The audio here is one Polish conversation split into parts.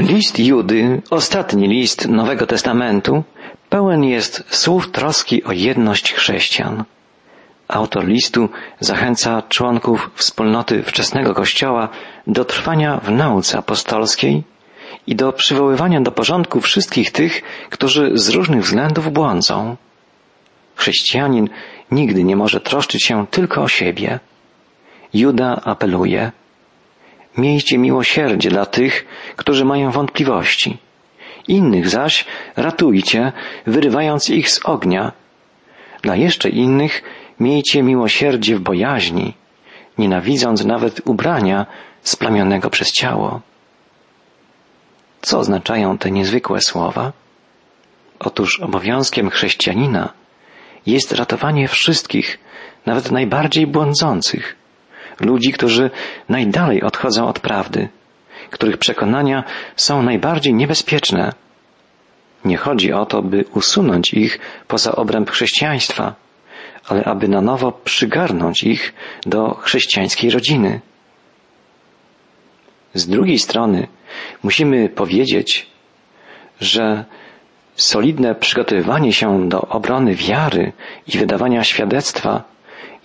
List Judy, ostatni list Nowego Testamentu, pełen jest słów troski o jedność chrześcijan. Autor listu zachęca członków wspólnoty wczesnego Kościoła do trwania w nauce apostolskiej i do przywoływania do porządku wszystkich tych, którzy z różnych względów błądzą. Chrześcijanin nigdy nie może troszczyć się tylko o siebie. Juda apeluje. Miejcie miłosierdzie dla tych, którzy mają wątpliwości. Innych zaś ratujcie, wyrywając ich z ognia. Dla jeszcze innych miejcie miłosierdzie w bojaźni, nienawidząc nawet ubrania splamionego przez ciało. Co oznaczają te niezwykłe słowa? Otóż obowiązkiem chrześcijanina jest ratowanie wszystkich, nawet najbardziej błądzących, ludzi, którzy najdalej odchodzą od prawdy, których przekonania są najbardziej niebezpieczne. Nie chodzi o to, by usunąć ich poza obręb chrześcijaństwa, ale aby na nowo przygarnąć ich do chrześcijańskiej rodziny. Z drugiej strony musimy powiedzieć, że solidne przygotowywanie się do obrony wiary i wydawania świadectwa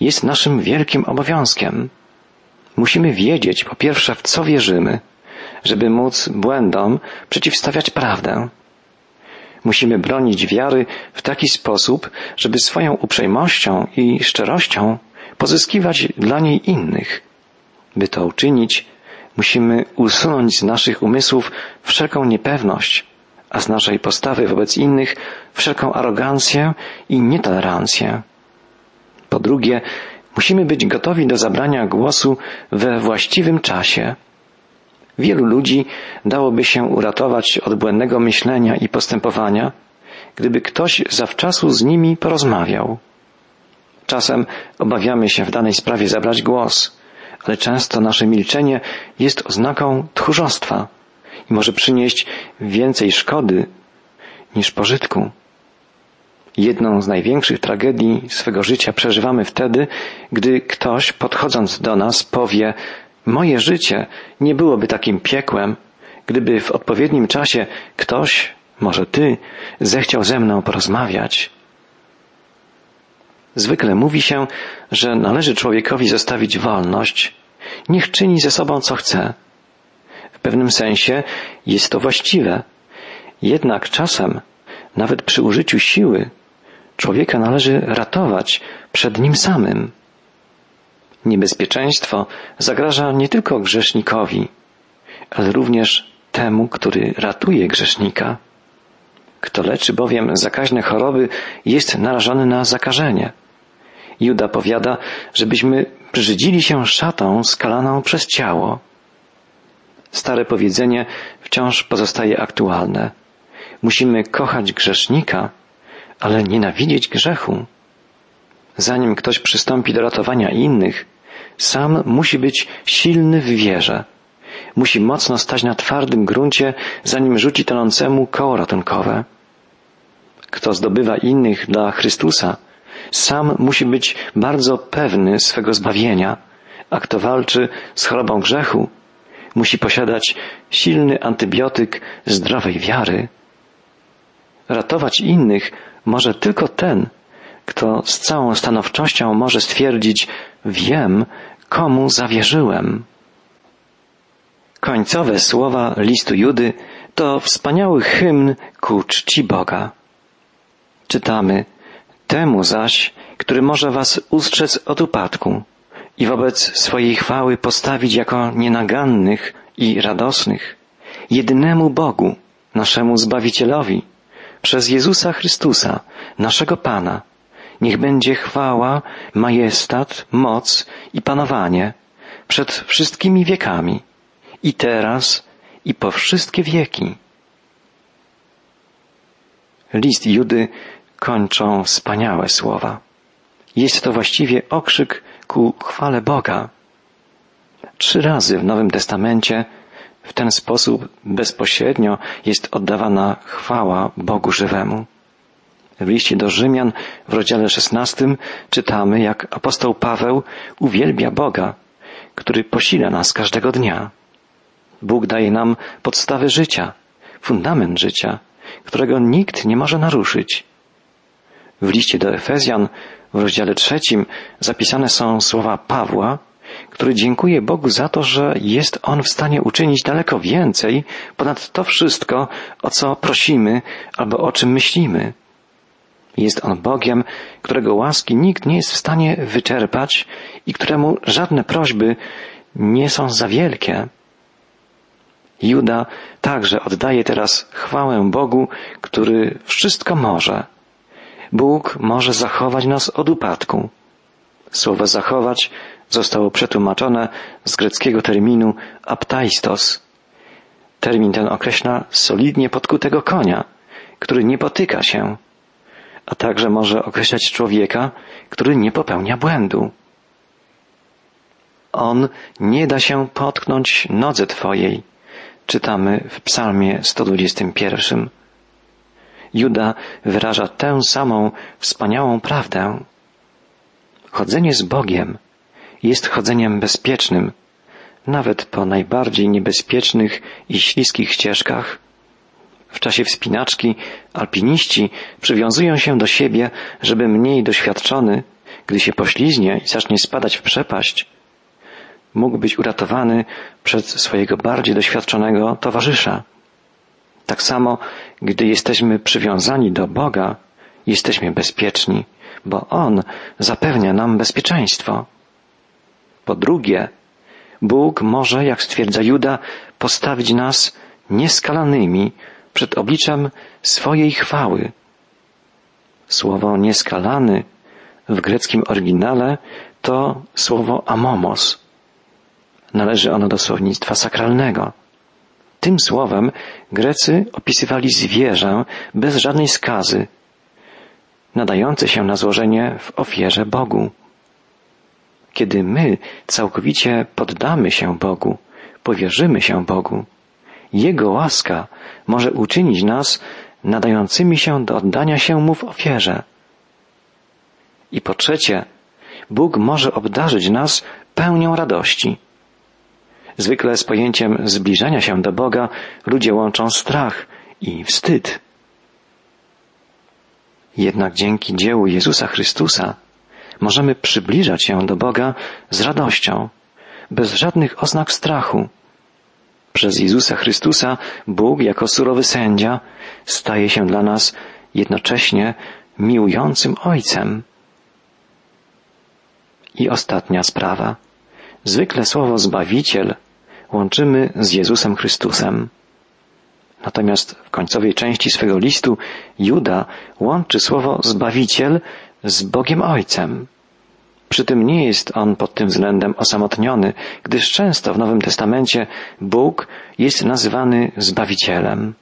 jest naszym wielkim obowiązkiem. Musimy wiedzieć, po pierwsze, w co wierzymy, żeby móc błędom przeciwstawiać prawdę. Musimy bronić wiary w taki sposób, żeby swoją uprzejmością i szczerością pozyskiwać dla niej innych. By to uczynić, musimy usunąć z naszych umysłów wszelką niepewność, a z naszej postawy wobec innych wszelką arogancję i nietolerancję. Po drugie, musimy być gotowi do zabrania głosu we właściwym czasie. Wielu ludzi dałoby się uratować od błędnego myślenia i postępowania, gdyby ktoś zawczasu z nimi porozmawiał. Czasem obawiamy się w danej sprawie zabrać głos, ale często nasze milczenie jest oznaką tchórzostwa i może przynieść więcej szkody niż pożytku. Jedną z największych tragedii swego życia przeżywamy wtedy, gdy ktoś podchodząc do nas powie moje życie nie byłoby takim piekłem, gdyby w odpowiednim czasie ktoś, może ty, zechciał ze mną porozmawiać. Zwykle mówi się, że należy człowiekowi zostawić wolność. Niech czyni ze sobą co chce. W pewnym sensie jest to właściwe. Jednak czasem, nawet przy użyciu siły, człowieka należy ratować przed nim samym. Niebezpieczeństwo zagraża nie tylko grzesznikowi, ale również temu, który ratuje grzesznika. Kto leczy bowiem zakaźne choroby, jest narażony na zakażenie. Juda powiada, żebyśmy brzydzili się szatą skalaną przez ciało. Stare powiedzenie wciąż pozostaje aktualne. Musimy kochać grzesznika, ale nienawidzieć grzechu. Zanim ktoś przystąpi do ratowania innych, sam musi być silny w wierze. Musi mocno stać na twardym gruncie, zanim rzuci tonącemu koło ratunkowe. Kto zdobywa innych dla Chrystusa, sam musi być bardzo pewny swego zbawienia, a kto walczy z chorobą grzechu, musi posiadać silny antybiotyk zdrowej wiary. Ratować innych może tylko ten, kto z całą stanowczością może stwierdzić, wiem, komu zawierzyłem. Końcowe słowa listu Judy to wspaniały hymn ku czci Boga. Czytamy, temu zaś, który może was ustrzec od upadku i wobec swojej chwały postawić jako nienagannych i radosnych, jedynemu Bogu, naszemu Zbawicielowi, przez Jezusa Chrystusa, naszego Pana, niech będzie chwała, majestat, moc i panowanie przed wszystkimi wiekami, i teraz, i po wszystkie wieki. List Judy kończą wspaniałe słowa. Jest to właściwie okrzyk ku chwale Boga. Trzy razy w Nowym Testamencie w ten sposób bezpośrednio jest oddawana chwała Bogu żywemu. W liście do Rzymian w rozdziale 16 czytamy, jak apostoł Paweł uwielbia Boga, który posila nas każdego dnia. Bóg daje nam podstawy życia, fundament życia, którego nikt nie może naruszyć. W liście do Efezjan w rozdziale trzecim zapisane są słowa Pawła, który dziękuje Bogu za to, że jest On w stanie uczynić daleko więcej ponad to wszystko, o co prosimy albo o czym myślimy. Jest On Bogiem, którego łaski nikt nie jest w stanie wyczerpać i któremu żadne prośby nie są za wielkie. Juda także oddaje teraz chwałę Bogu, który wszystko może. Bóg może zachować nas od upadku. Słowo zachować zostało przetłumaczone z greckiego terminu aptaistos. Termin ten określa solidnie podkutego konia, który nie potyka się, a także może określać człowieka, który nie popełnia błędu. On nie da się potknąć nodze Twojej, czytamy w Psalmie 121. Juda wyraża tę samą wspaniałą prawdę. Chodzenie z Bogiem jest chodzeniem bezpiecznym, nawet po najbardziej niebezpiecznych i śliskich ścieżkach. W czasie wspinaczki alpiniści przywiązują się do siebie, żeby mniej doświadczony, gdy się pośliznie i zacznie spadać w przepaść, mógł być uratowany przez swojego bardziej doświadczonego towarzysza. Tak samo, gdy jesteśmy przywiązani do Boga, jesteśmy bezpieczni, bo On zapewnia nam bezpieczeństwo. Po drugie, Bóg może, jak stwierdza Juda, postawić nas nieskalanymi przed obliczem swojej chwały. Słowo nieskalany w greckim oryginale to słowo amomos. Należy ono do słownictwa sakralnego. Tym słowem Grecy opisywali zwierzę bez żadnej skazy, nadające się na złożenie w ofierze Bogu. Kiedy my całkowicie poddamy się Bogu, powierzymy się Bogu, Jego łaska może uczynić nas nadającymi się do oddania się Mu w ofierze. I po trzecie, Bóg może obdarzyć nas pełnią radości. Zwykle z pojęciem zbliżania się do Boga ludzie łączą strach i wstyd. Jednak dzięki dziełu Jezusa Chrystusa możemy przybliżać się do Boga z radością, bez żadnych oznak strachu. Przez Jezusa Chrystusa Bóg jako surowy sędzia staje się dla nas jednocześnie miłującym Ojcem. I ostatnia sprawa. Zwykle słowo Zbawiciel łączymy z Jezusem Chrystusem. Natomiast w końcowej części swego listu Juda łączy słowo Zbawiciel z Bogiem Ojcem. Przy tym nie jest on pod tym względem osamotniony, gdyż często w Nowym Testamencie Bóg jest nazywany Zbawicielem.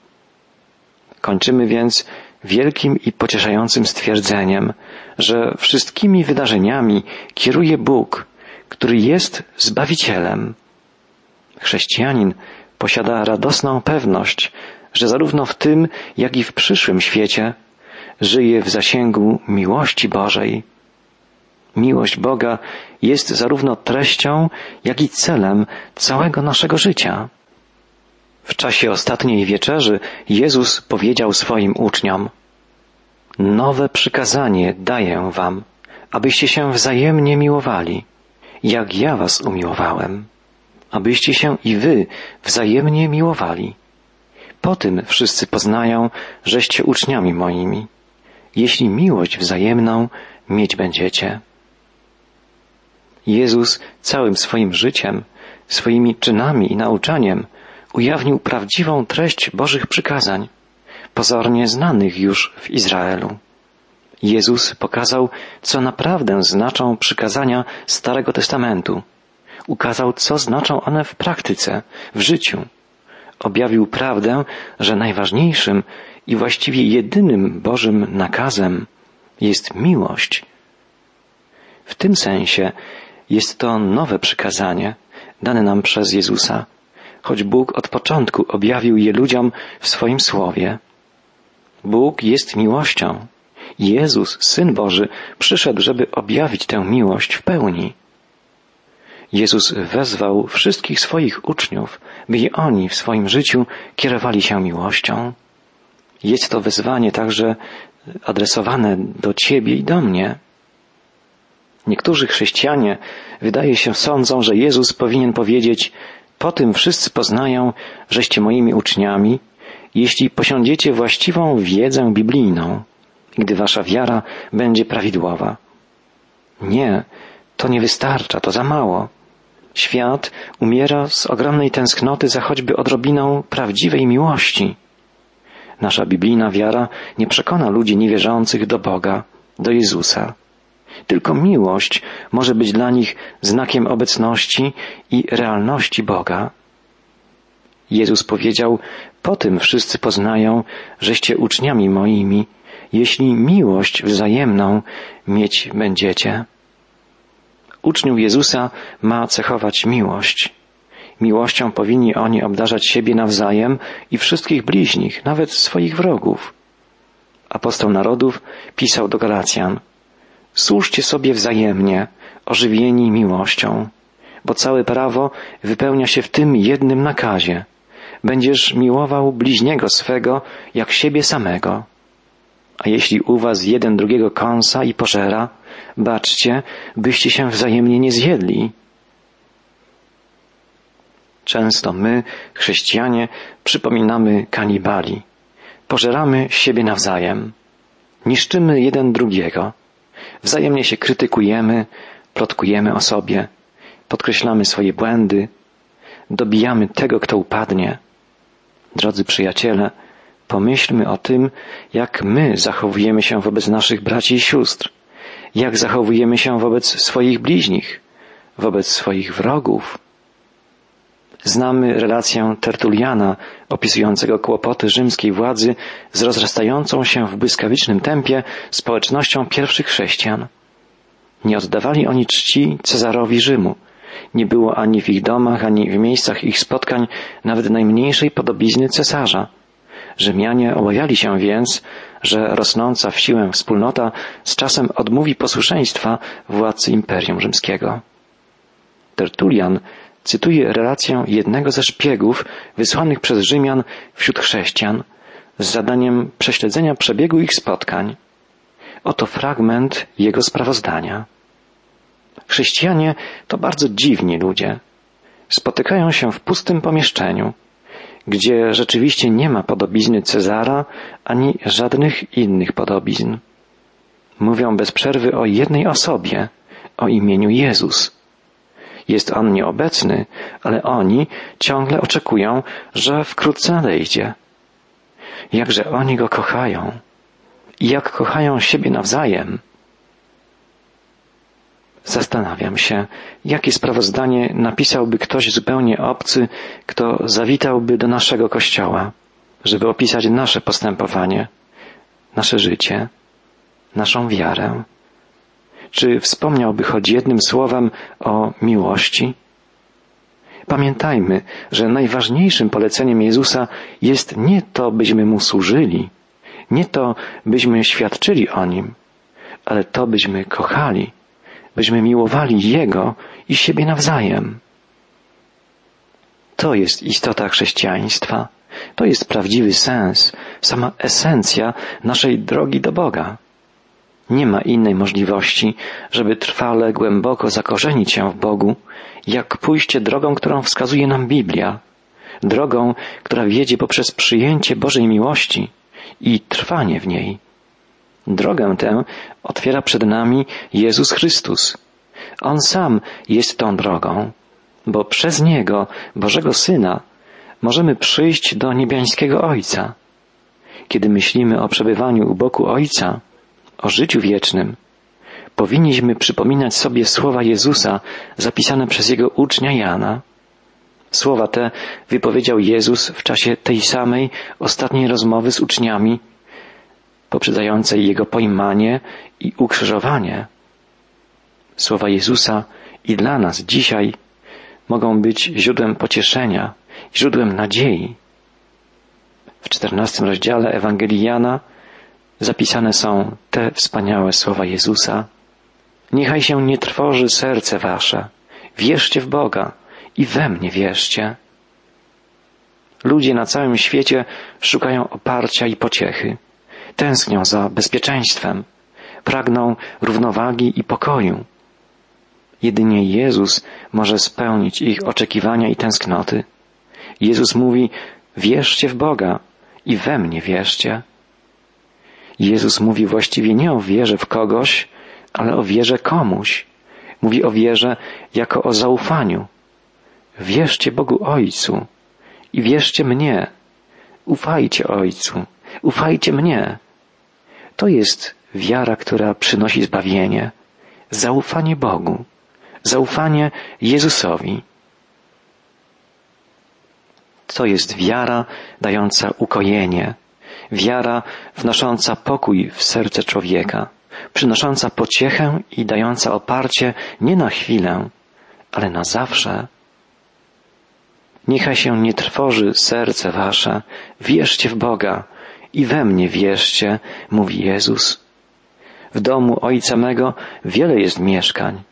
Kończymy więc wielkim i pocieszającym stwierdzeniem, że wszystkimi wydarzeniami kieruje Bóg, który jest Zbawicielem. Chrześcijanin posiada radosną pewność, że zarówno w tym, jak i w przyszłym świecie żyje w zasięgu miłości Bożej. Miłość Boga jest zarówno treścią, jak i celem całego naszego życia. W czasie ostatniej wieczerzy Jezus powiedział swoim uczniom, Nowe przykazanie daję wam, abyście się wzajemnie miłowali, jak ja was umiłowałem abyście się i wy wzajemnie miłowali. Po tym wszyscy poznają, żeście uczniami moimi, jeśli miłość wzajemną mieć będziecie. Jezus całym swoim życiem, swoimi czynami i nauczaniem ujawnił prawdziwą treść Bożych przykazań, pozornie znanych już w Izraelu. Jezus pokazał, co naprawdę znaczą przykazania Starego Testamentu – ukazał, co znaczą one w praktyce, w życiu. Objawił prawdę, że najważniejszym i właściwie jedynym Bożym nakazem jest miłość. W tym sensie jest to nowe przykazanie dane nam przez Jezusa, choć Bóg od początku objawił je ludziom w swoim słowie. Bóg jest miłością. Jezus, Syn Boży, przyszedł, żeby objawić tę miłość w pełni. Jezus wezwał wszystkich swoich uczniów, by i oni w swoim życiu kierowali się miłością. Jest to wezwanie także adresowane do Ciebie i do mnie. Niektórzy chrześcijanie, wydaje się, sądzą, że Jezus powinien powiedzieć, po tym wszyscy poznają, żeście moimi uczniami, jeśli posiądziecie właściwą wiedzę biblijną, gdy wasza wiara będzie prawidłowa. Nie, to nie wystarcza, to za mało. Świat umiera z ogromnej tęsknoty za choćby odrobiną prawdziwej miłości. Nasza biblijna wiara nie przekona ludzi niewierzących do Boga, do Jezusa. Tylko miłość może być dla nich znakiem obecności i realności Boga. Jezus powiedział, po tym wszyscy poznają, żeście uczniami moimi, jeśli miłość wzajemną mieć będziecie. Uczniów Jezusa ma cechować miłość. Miłością powinni oni obdarzać siebie nawzajem i wszystkich bliźnich, nawet swoich wrogów. Apostoł narodów pisał do Galacjan, Służcie sobie wzajemnie, ożywieni miłością, bo całe prawo wypełnia się w tym jednym nakazie. Będziesz miłował bliźniego swego jak siebie samego. A jeśli u was jeden drugiego kąsa i pożera, baczcie, byście się wzajemnie nie zjedli. Często my, chrześcijanie, przypominamy kanibali. Pożeramy siebie nawzajem. Niszczymy jeden drugiego. Wzajemnie się krytykujemy, plotkujemy o sobie, podkreślamy swoje błędy, dobijamy tego, kto upadnie. Drodzy przyjaciele, pomyślmy o tym, jak my zachowujemy się wobec naszych braci i sióstr, jak zachowujemy się wobec swoich bliźnich, wobec swoich wrogów. Znamy relację Tertuliana opisującego kłopoty rzymskiej władzy z rozrastającą się w błyskawicznym tempie społecznością pierwszych chrześcijan. Nie oddawali oni czci Cezarowi Rzymu. Nie było ani w ich domach, ani w miejscach ich spotkań nawet najmniejszej podobizny cesarza. Rzymianie obawiali się więc, że rosnąca w siłę wspólnota z czasem odmówi posłuszeństwa władcy Imperium Rzymskiego. Tertulian cytuje relację jednego ze szpiegów wysłanych przez Rzymian wśród chrześcijan z zadaniem prześledzenia przebiegu ich spotkań. Oto fragment jego sprawozdania. Chrześcijanie to bardzo dziwni ludzie. Spotykają się w pustym pomieszczeniu, gdzie rzeczywiście nie ma podobizny Cezara ani żadnych innych podobizn. Mówią bez przerwy o jednej osobie, o imieniu Jezus. Jest On nieobecny, ale oni ciągle oczekują, że wkrótce nadejdzie. Jakże oni Go kochają i jak kochają siebie nawzajem. Zastanawiam się, jakie sprawozdanie napisałby ktoś zupełnie obcy, kto zawitałby do naszego kościoła, żeby opisać nasze postępowanie, nasze życie, naszą wiarę. Czy wspomniałby choć jednym słowem o miłości? Pamiętajmy, że najważniejszym poleceniem Jezusa jest nie to, byśmy Mu służyli, nie to, byśmy świadczyli o Nim, ale to, byśmy kochali, byśmy miłowali Jego i siebie nawzajem. To jest istota chrześcijaństwa. To jest prawdziwy sens, sama esencja naszej drogi do Boga. Nie ma innej możliwości, żeby trwale, głęboko zakorzenić się w Bogu, jak pójście drogą, którą wskazuje nam Biblia, drogą, która wiedzie poprzez przyjęcie Bożej miłości i trwanie w niej. Drogę tę otwiera przed nami Jezus Chrystus. On sam jest tą drogą, bo przez Niego, Bożego Syna, możemy przyjść do niebiańskiego Ojca. Kiedy myślimy o przebywaniu u boku Ojca, o życiu wiecznym, powinniśmy przypominać sobie słowa Jezusa zapisane przez Jego ucznia Jana. Słowa te wypowiedział Jezus w czasie tej samej ostatniej rozmowy z uczniami, poprzedzającej Jego pojmanie i ukrzyżowanie. Słowa Jezusa i dla nas dzisiaj mogą być źródłem pocieszenia, źródłem nadziei. W czternastym rozdziale Ewangelii Jana zapisane są te wspaniałe słowa Jezusa. Niechaj się nie trwoży serce wasze wierzcie w Boga i we mnie wierzcie. Ludzie na całym świecie szukają oparcia i pociechy. Tęsknią za bezpieczeństwem. Pragną równowagi i pokoju. Jedynie Jezus może spełnić ich oczekiwania i tęsknoty. Jezus mówi, wierzcie w Boga i we mnie wierzcie. Jezus mówi właściwie nie o wierze w kogoś, ale o wierze komuś. Mówi o wierze jako o zaufaniu. Wierzcie Bogu Ojcu i wierzcie mnie. Ufajcie Ojcu, ufajcie mnie. To jest wiara, która przynosi zbawienie, zaufanie Bogu, zaufanie Jezusowi. To jest wiara dająca ukojenie, wiara wnosząca pokój w serce człowieka, przynosząca pociechę i dająca oparcie nie na chwilę, ale na zawsze. Niechaj się nie trwoży serce wasze, wierzcie w Boga i we mnie wierzcie, mówi Jezus. W domu Ojca mego wiele jest mieszkań.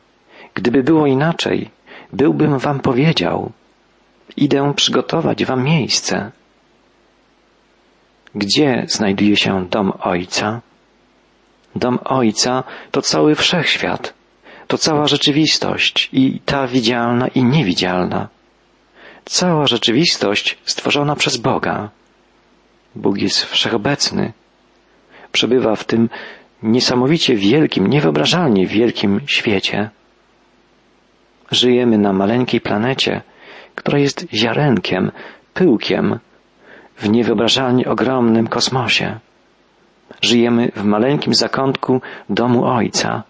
Gdyby było inaczej, byłbym wam powiedział. Idę przygotować wam miejsce. Gdzie znajduje się dom Ojca? Dom Ojca to cały wszechświat, to cała rzeczywistość i ta widzialna i niewidzialna. Cała rzeczywistość stworzona przez Boga. Bóg jest wszechobecny. Przebywa w tym niesamowicie wielkim, niewyobrażalnie wielkim świecie. Żyjemy na maleńkiej planecie, która jest ziarenkiem, pyłkiem w niewyobrażalnie ogromnym kosmosie. Żyjemy w maleńkim zakątku domu Ojca.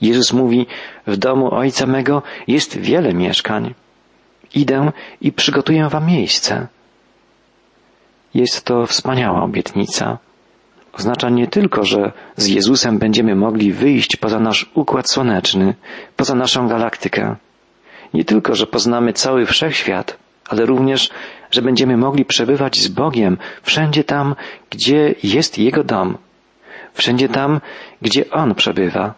Jezus mówi, w domu Ojca mego jest wiele mieszkań. Idę i przygotuję wam miejsce. Jest to wspaniała obietnica. Oznacza nie tylko, że z Jezusem będziemy mogli wyjść poza nasz układ słoneczny, poza naszą galaktykę. Nie tylko, że poznamy cały wszechświat, ale również, że będziemy mogli przebywać z Bogiem wszędzie tam, gdzie jest Jego dom, wszędzie tam, gdzie On przebywa,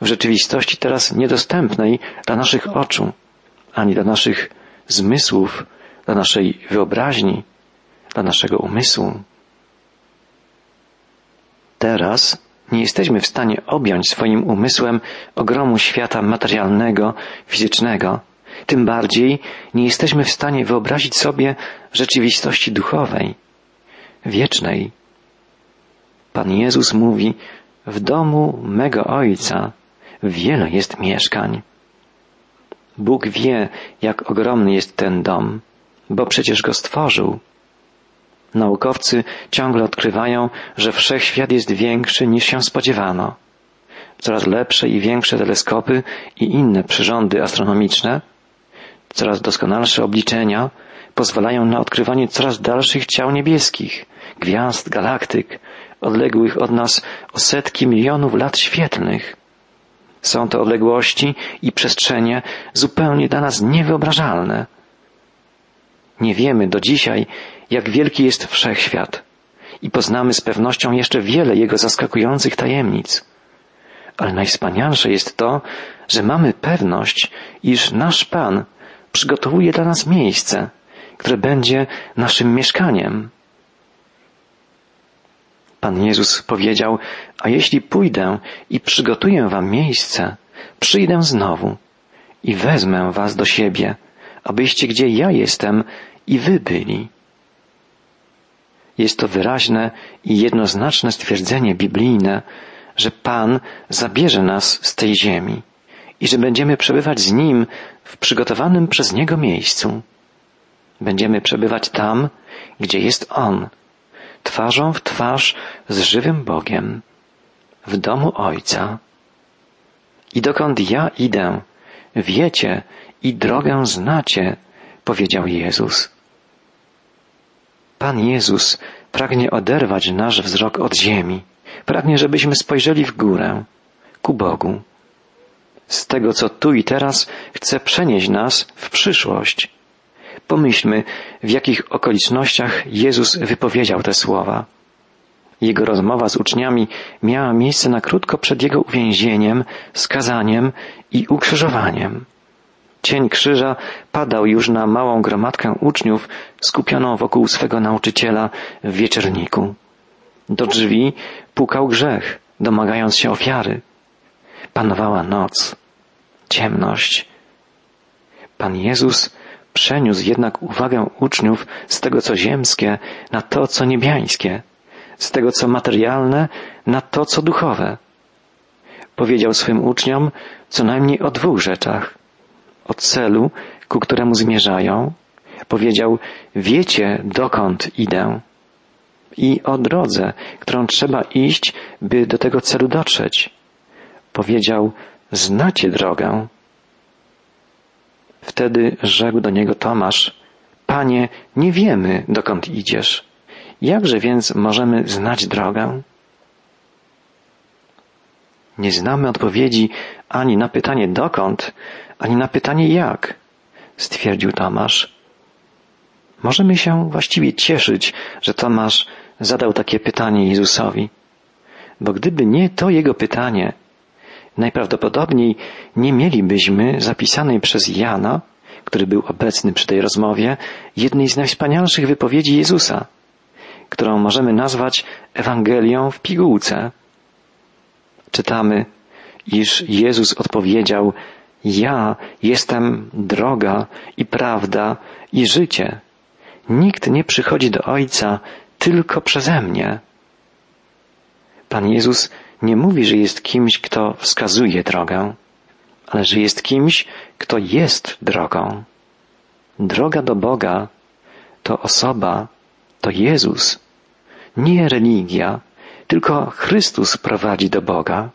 w rzeczywistości teraz niedostępnej dla naszych oczu, ani dla naszych zmysłów, dla naszej wyobraźni, dla naszego umysłu. Teraz nie jesteśmy w stanie objąć swoim umysłem ogromu świata materialnego, fizycznego. Tym bardziej nie jesteśmy w stanie wyobrazić sobie rzeczywistości duchowej, wiecznej. Pan Jezus mówi, w domu mego Ojca wiele jest mieszkań. Bóg wie, jak ogromny jest ten dom, bo przecież go stworzył. Naukowcy ciągle odkrywają, że wszechświat jest większy niż się spodziewano. Coraz lepsze i większe teleskopy i inne przyrządy astronomiczne, coraz doskonalsze obliczenia pozwalają na odkrywanie coraz dalszych ciał niebieskich, gwiazd, galaktyk, odległych od nas o setki milionów lat świetlnych. Są to odległości i przestrzenie zupełnie dla nas niewyobrażalne. Nie wiemy do dzisiaj, jak wielki jest wszechświat i poznamy z pewnością jeszcze wiele jego zaskakujących tajemnic. Ale najwspanialsze jest to, że mamy pewność, iż nasz Pan przygotowuje dla nas miejsce, które będzie naszym mieszkaniem. Pan Jezus powiedział, a jeśli pójdę i przygotuję wam miejsce, przyjdę znowu i wezmę was do siebie, abyście gdzie ja jestem i wy byli. Jest to wyraźne i jednoznaczne stwierdzenie biblijne, że Pan zabierze nas z tej ziemi i że będziemy przebywać z Nim w przygotowanym przez Niego miejscu. Będziemy przebywać tam, gdzie jest On, twarzą w twarz z żywym Bogiem, w domu Ojca. I dokąd ja idę, wiecie i drogę znacie, powiedział Jezus. Pan Jezus pragnie oderwać nasz wzrok od ziemi, pragnie, żebyśmy spojrzeli w górę, ku Bogu. Z tego, co tu i teraz chce przenieść nas w przyszłość. Pomyślmy, w jakich okolicznościach Jezus wypowiedział te słowa. Jego rozmowa z uczniami miała miejsce na krótko przed jego uwięzieniem, skazaniem i ukrzyżowaniem. Cień krzyża padał już na małą gromadkę uczniów skupioną wokół swego nauczyciela w wieczerniku. Do drzwi pukał grzech, domagając się ofiary. Panowała noc, ciemność. Pan Jezus przeniósł jednak uwagę uczniów z tego, co ziemskie, na to, co niebiańskie, z tego, co materialne, na to, co duchowe. Powiedział swym uczniom co najmniej o dwóch rzeczach. O celu, ku któremu zmierzają. Powiedział, wiecie, dokąd idę. I o drodze, którą trzeba iść, by do tego celu dotrzeć. Powiedział, znacie drogę. Wtedy rzekł do niego Tomasz, Panie, nie wiemy, dokąd idziesz. Jakże więc możemy znać drogę? Nie znamy odpowiedzi ani na pytanie dokąd, ani na pytanie jak, stwierdził Tomasz. Możemy się właściwie cieszyć, że Tomasz zadał takie pytanie Jezusowi, bo gdyby nie to jego pytanie, najprawdopodobniej nie mielibyśmy zapisanej przez Jana, który był obecny przy tej rozmowie, jednej z najwspanialszych wypowiedzi Jezusa, którą możemy nazwać Ewangelią w pigułce. Czytamy, iż Jezus odpowiedział, ja jestem droga i prawda i życie. Nikt nie przychodzi do Ojca tylko przeze mnie. Pan Jezus nie mówi, że jest kimś, kto wskazuje drogę, ale że jest kimś, kto jest drogą. Droga do Boga to osoba, to Jezus, nie religia, tylko Chrystus prowadzi do Boga.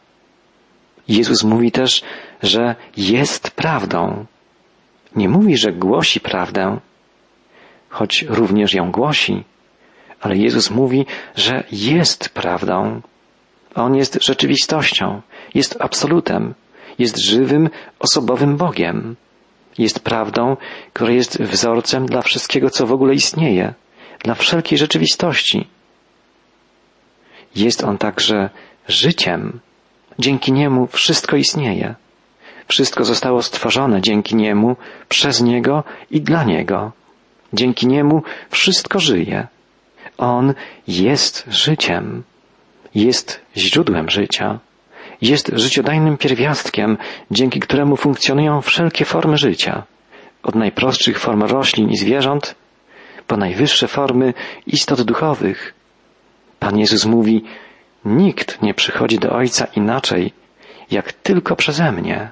Jezus mówi też, że jest prawdą. Nie mówi, że głosi prawdę, choć również ją głosi, ale Jezus mówi, że jest prawdą. On jest rzeczywistością, jest absolutem, jest żywym, osobowym Bogiem. Jest prawdą, która jest wzorcem dla wszystkiego, co w ogóle istnieje, dla wszelkiej rzeczywistości. Jest On także życiem. Dzięki Niemu wszystko istnieje. Wszystko zostało stworzone dzięki Niemu, przez Niego i dla Niego. Dzięki Niemu wszystko żyje. On jest życiem, jest źródłem życia, jest życiodajnym pierwiastkiem, dzięki któremu funkcjonują wszelkie formy życia, od najprostszych form roślin i zwierząt, po najwyższe formy istot duchowych. Pan Jezus mówi, nikt nie przychodzi do Ojca inaczej, jak tylko przeze mnie.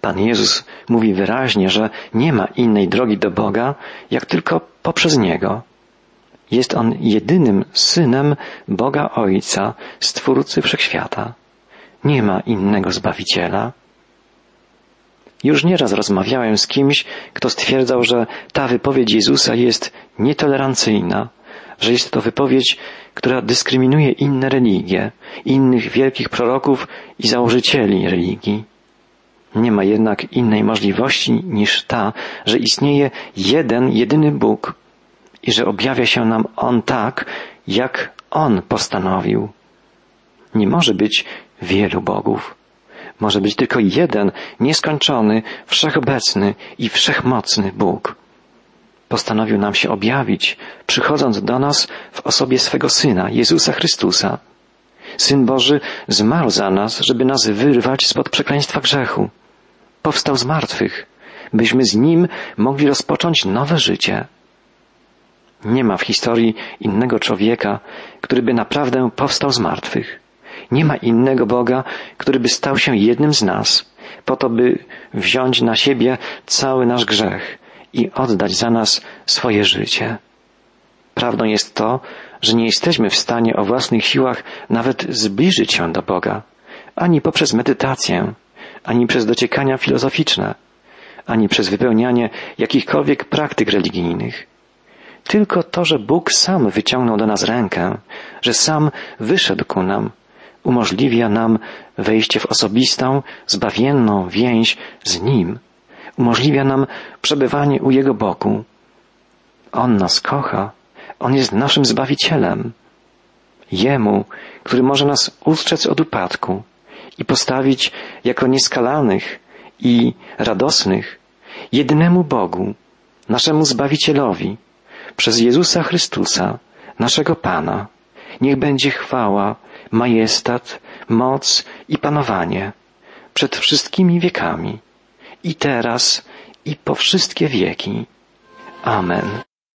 Pan Jezus mówi wyraźnie, że nie ma innej drogi do Boga, jak tylko poprzez Niego. Jest On jedynym synem Boga Ojca, Stwórcy Wszechświata. Nie ma innego Zbawiciela. Już nieraz rozmawiałem z kimś, kto stwierdzał, że ta wypowiedź Jezusa jest nietolerancyjna, że jest to wypowiedź, która dyskryminuje inne religie, innych wielkich proroków i założycieli religii. Nie ma jednak innej możliwości niż ta, że istnieje jeden, jedyny Bóg i że objawia się nam On tak, jak On postanowił. Nie może być wielu bogów. Może być tylko jeden, nieskończony, wszechobecny i wszechmocny Bóg. Postanowił nam się objawić, przychodząc do nas w osobie swego Syna, Jezusa Chrystusa. Syn Boży zmarł za nas, żeby nas wyrwać spod przekleństwa grzechu powstał z martwych, byśmy z Nim mogli rozpocząć nowe życie. Nie ma w historii innego człowieka, który by naprawdę powstał z martwych. Nie ma innego Boga, który by stał się jednym z nas, po to, by wziąć na siebie cały nasz grzech i oddać za nas swoje życie. Prawdą jest to, że nie jesteśmy w stanie o własnych siłach nawet zbliżyć się do Boga, ani poprzez medytację, ani przez dociekania filozoficzne, ani przez wypełnianie jakichkolwiek praktyk religijnych. Tylko to, że Bóg sam wyciągnął do nas rękę, że sam wyszedł ku nam, umożliwia nam wejście w osobistą, zbawienną więź z Nim, umożliwia nam przebywanie u Jego boku. On nas kocha, On jest naszym Zbawicielem. Jemu, który może nas ustrzec od upadku, i postawić jako nieskalanych i radosnych jednemu Bogu, naszemu Zbawicielowi, przez Jezusa Chrystusa, naszego Pana. Niech będzie chwała, majestat, moc i panowanie przed wszystkimi wiekami, i teraz, i po wszystkie wieki. Amen.